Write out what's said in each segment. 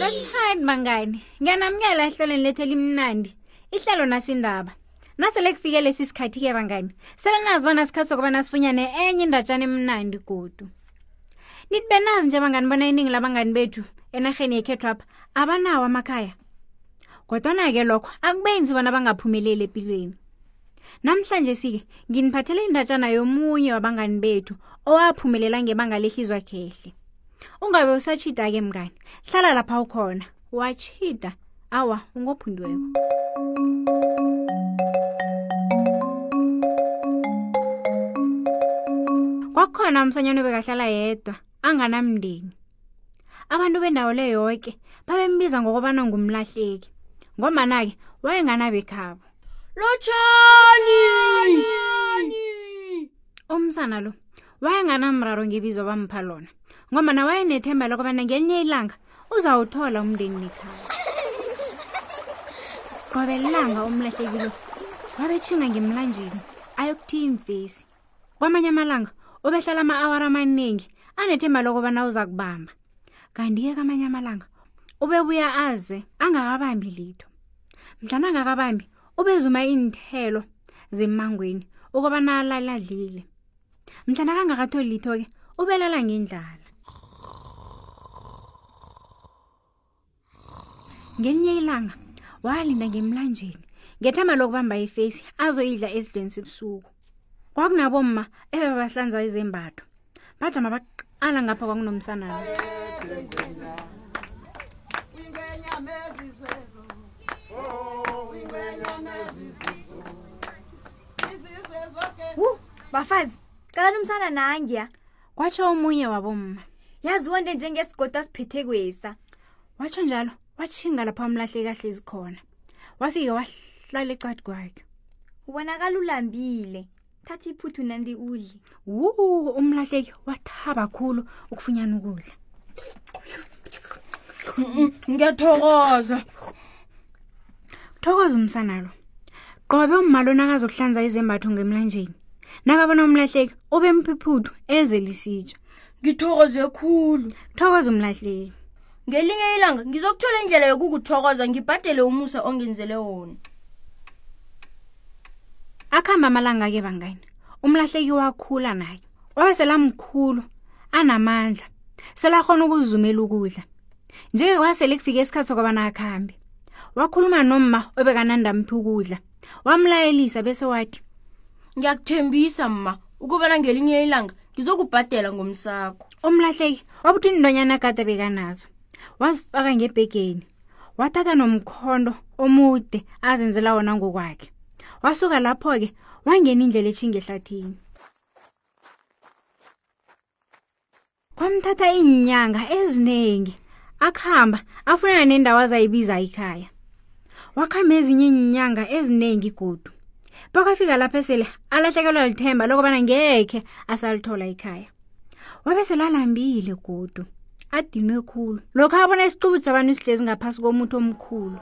lotshani bangani ngiyanamukela ehlelweni lethu elimnandi ihlelo nasindaba nasele kufike lesi sikhathi-ke bangani sele nazi bona sikhathi sokubana sifunyane enye indatshana emnandi godu nithi benazi njengabangani bona iningi labangani bethu enarheni yekhethwapha abanawo amakhaya kodwana-ke lokho akubenzi bona bangaphumeleli empilweni namhlanje sike nginiphathela indatshana yomunye wabangani bethu owaphumelela ngebanga lehlizwa khehle ungabe usatshida-ke mngani hlala lapha ukhona watjhida awa ungophundiweko kwakhona umsanyana obekahlala yedwa anganamndeni abantu bendawo le yoke babembiza ngokubana ngumlahleki ngombana-ke wayenganabekhabo lotshani umsana lo wayenganamraro ngebizo bamupha lona ngombana wayenethemba lokubana ngelinye ilanga uzawuthola umndeni nekhaya qobe lilanga umlahlekile wabetshinga ngemlanjeni ayokuthiya imfesi kwamanye amalanga ubehlala ama-awara amaningi anethemba lokubana uza kubamba kanti-ke kamanye amalanga ubebuya aze angakabambi litho mhlana angakabambi ubezuma iinthelo zemangweni ukubana alaladlile mhlana kangakatholi litho-ke ubelala ngendlala ngelinye ilanga walinda ngemlanjeni ngethamba lokubamba ifesi azoyidla esidlweni sebusuku kwakunabomma ebebahlanza izembatho bajama baqala ngapha kwakunomsanana wu bafazi qalani umsana nangiya watsho omunye wabomma yaziwa nte njengesigodo asiphethekwesa watsho njalo watshinga lapha umlahle kahle izikhona wafike wahlala ecwadi kwakhe ubonakala ulambile thatha iphuthu nanti udle wuu umlahleki wathaba khulu ukufunyana ukudla ngiyathokoza thokoza umsana lo qobe ummalo nakazokuhlanza izembatho ngemlanjeni nakabona umlahleki ube mphiphuthu ezelisitsha ngithokoze khulu thokoza umlahleki ngelinye ilanga ngizokuthola indlela yokukuthokoza ngibhadele umusa ongenzele wona akuhamba amalanga-ke bangani umlahleki wakhula naye wabe selamkhulu anamandla selakhona ukuzumela ukudla njeke kwasele kufika isikhathi sokobana akhambe wakhuluma nomma obekanandamphi ukudla wamlayelisa bese wathi ngiyakuthembisa mma ukubana ngelinye ilanga ngizokubhadela ngomsakho umlahleki wabuthi indonyana kade bekanazo wazifaka ngebhegeni wathatha nomkhondo omude azenzela wona ngokwakhe wasuka lapho-ke wangena indlela eshingehlathini kwamthatha iinyanga eziningi akuhamba afunana nendawo azayibiza ikhaya wakhamba ezinye iinyanga eziningi godu bakwafika lapho esele alahlekelwa lithemba lokubana ngekhe asalithola ikhaya wabeselalambile godu adinwe khulu lokho abona isicubu sabantu sihlezi ngaphasi komuntu omkhulu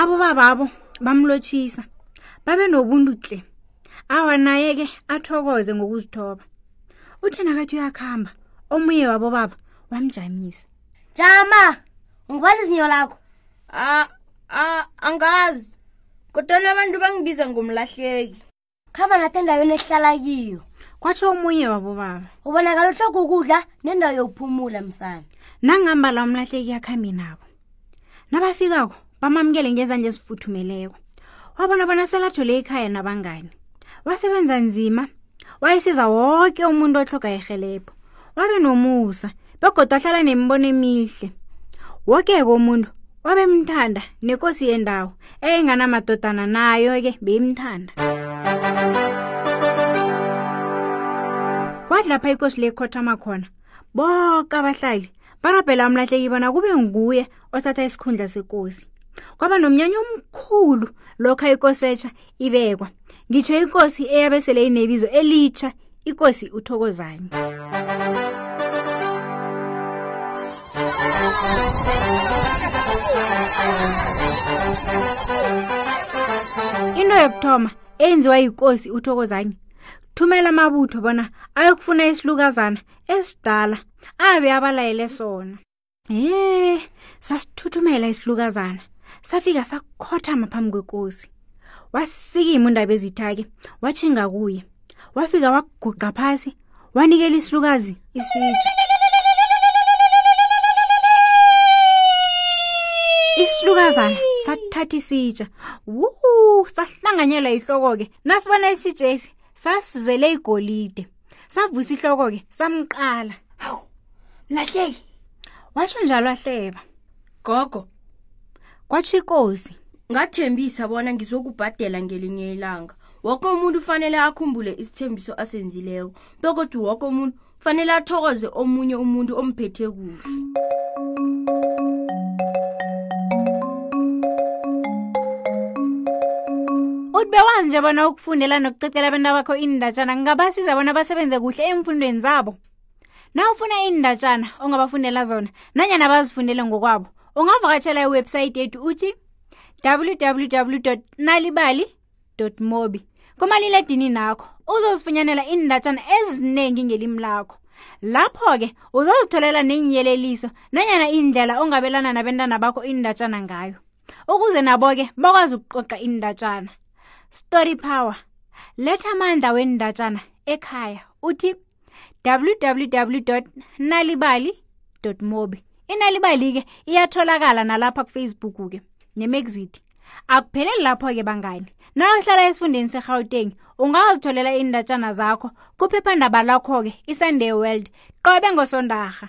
abobababo bamlotshisa babe nobuntu tle awa naye-ke athokoze ngokuzithoba uthe nakathi uyakuhamba omunye wabobaba wamjamisa jama ngibona izinyo lakho a a angazi kodwana abantu bangibiza ngomlahleki khamba nathi endaweni esihlala kiyo kwatsho omunye wabobaba ubonakala uhloga ukudla nendawo yokuphumula msana nangihambala umlahleki yakhambi nabo nabafikako bamamukele ngezandla ezifuthumeleko wabona bona selathole ikhaya nabangani wasebenza nzima wayesiza woke umuntu ohloga irhelebho wabe nomusa begoda ahlala nemibono emihle woke-ke umuntu wabemthanda nekosi yendawo eyenganamadodana nayo-ke beyimthanda kwathi lapha ikosi le ikhothama khona boke abahlali barabhela umlahleki bona kube nguye othatha isikhundla sekosi kwaba nomnyanya omkhulu lokho ikosetsha ibekwa ngitsho ikosi eyabesele inebizo elitsha ikosi uthokozanye into yokuthoma eyenziwa yikosi uthokozanye thumela amabutho bona ayokufuna isilukazana esidala abe abalayele sona ye sasithuthumela isilukazana safika sakhothama phambi kwekosi wasikima undaba ezithake watshinga kuye wafika waguqa phasi wanikela isilukazi isitsha isilukazana sathatha isitsha wu sahlanganyelwa yihloko-ke nasibona isitshesi sasizele igolide savusa ihloko-ke samqala hawu mlahleki washo njalo ahleba gogo kwatsho ikosi ngathembisa bona ngizokubhadela ngelinye ilanga woke umuntu ufanele akhumbule isithembiso asenzileko bekodwa woke umuntu fanele athokoze omunye umuntu omphethe kuhle uthi bewazi nje bona ukufundela nokucecela abantu abakho iindatshana ngingabasiza bona basebenze kuhle emfundweni zabo na ufuna iindatshana ongabafundela zona nanyana bazifundele ngokwabo ungavakatshela iwebhsayithi yethu uthi www nalibali mobi kumaliledini nakho uzozifunyanela iindatshana eziningi ngelimi lakho lapho-ke uzozitholela neenyeleliso nanyana iindlela ongabelana nabentana bakho iindatshana ngayo ukuze nabo-ke bakwazi ukuqoqa iindatshana story power letha amandla wendatshana ekhaya uthi www nalibali mobi inalibali-ke iyatholakala nalapha kufacebook-ke nemexit akupheleli lapho-ke bangani nawuhlala esifundeni serhawuteng ungazitholela iindatshana zakho kuphephandaba lakho-ke isunday world qobe ngosondarha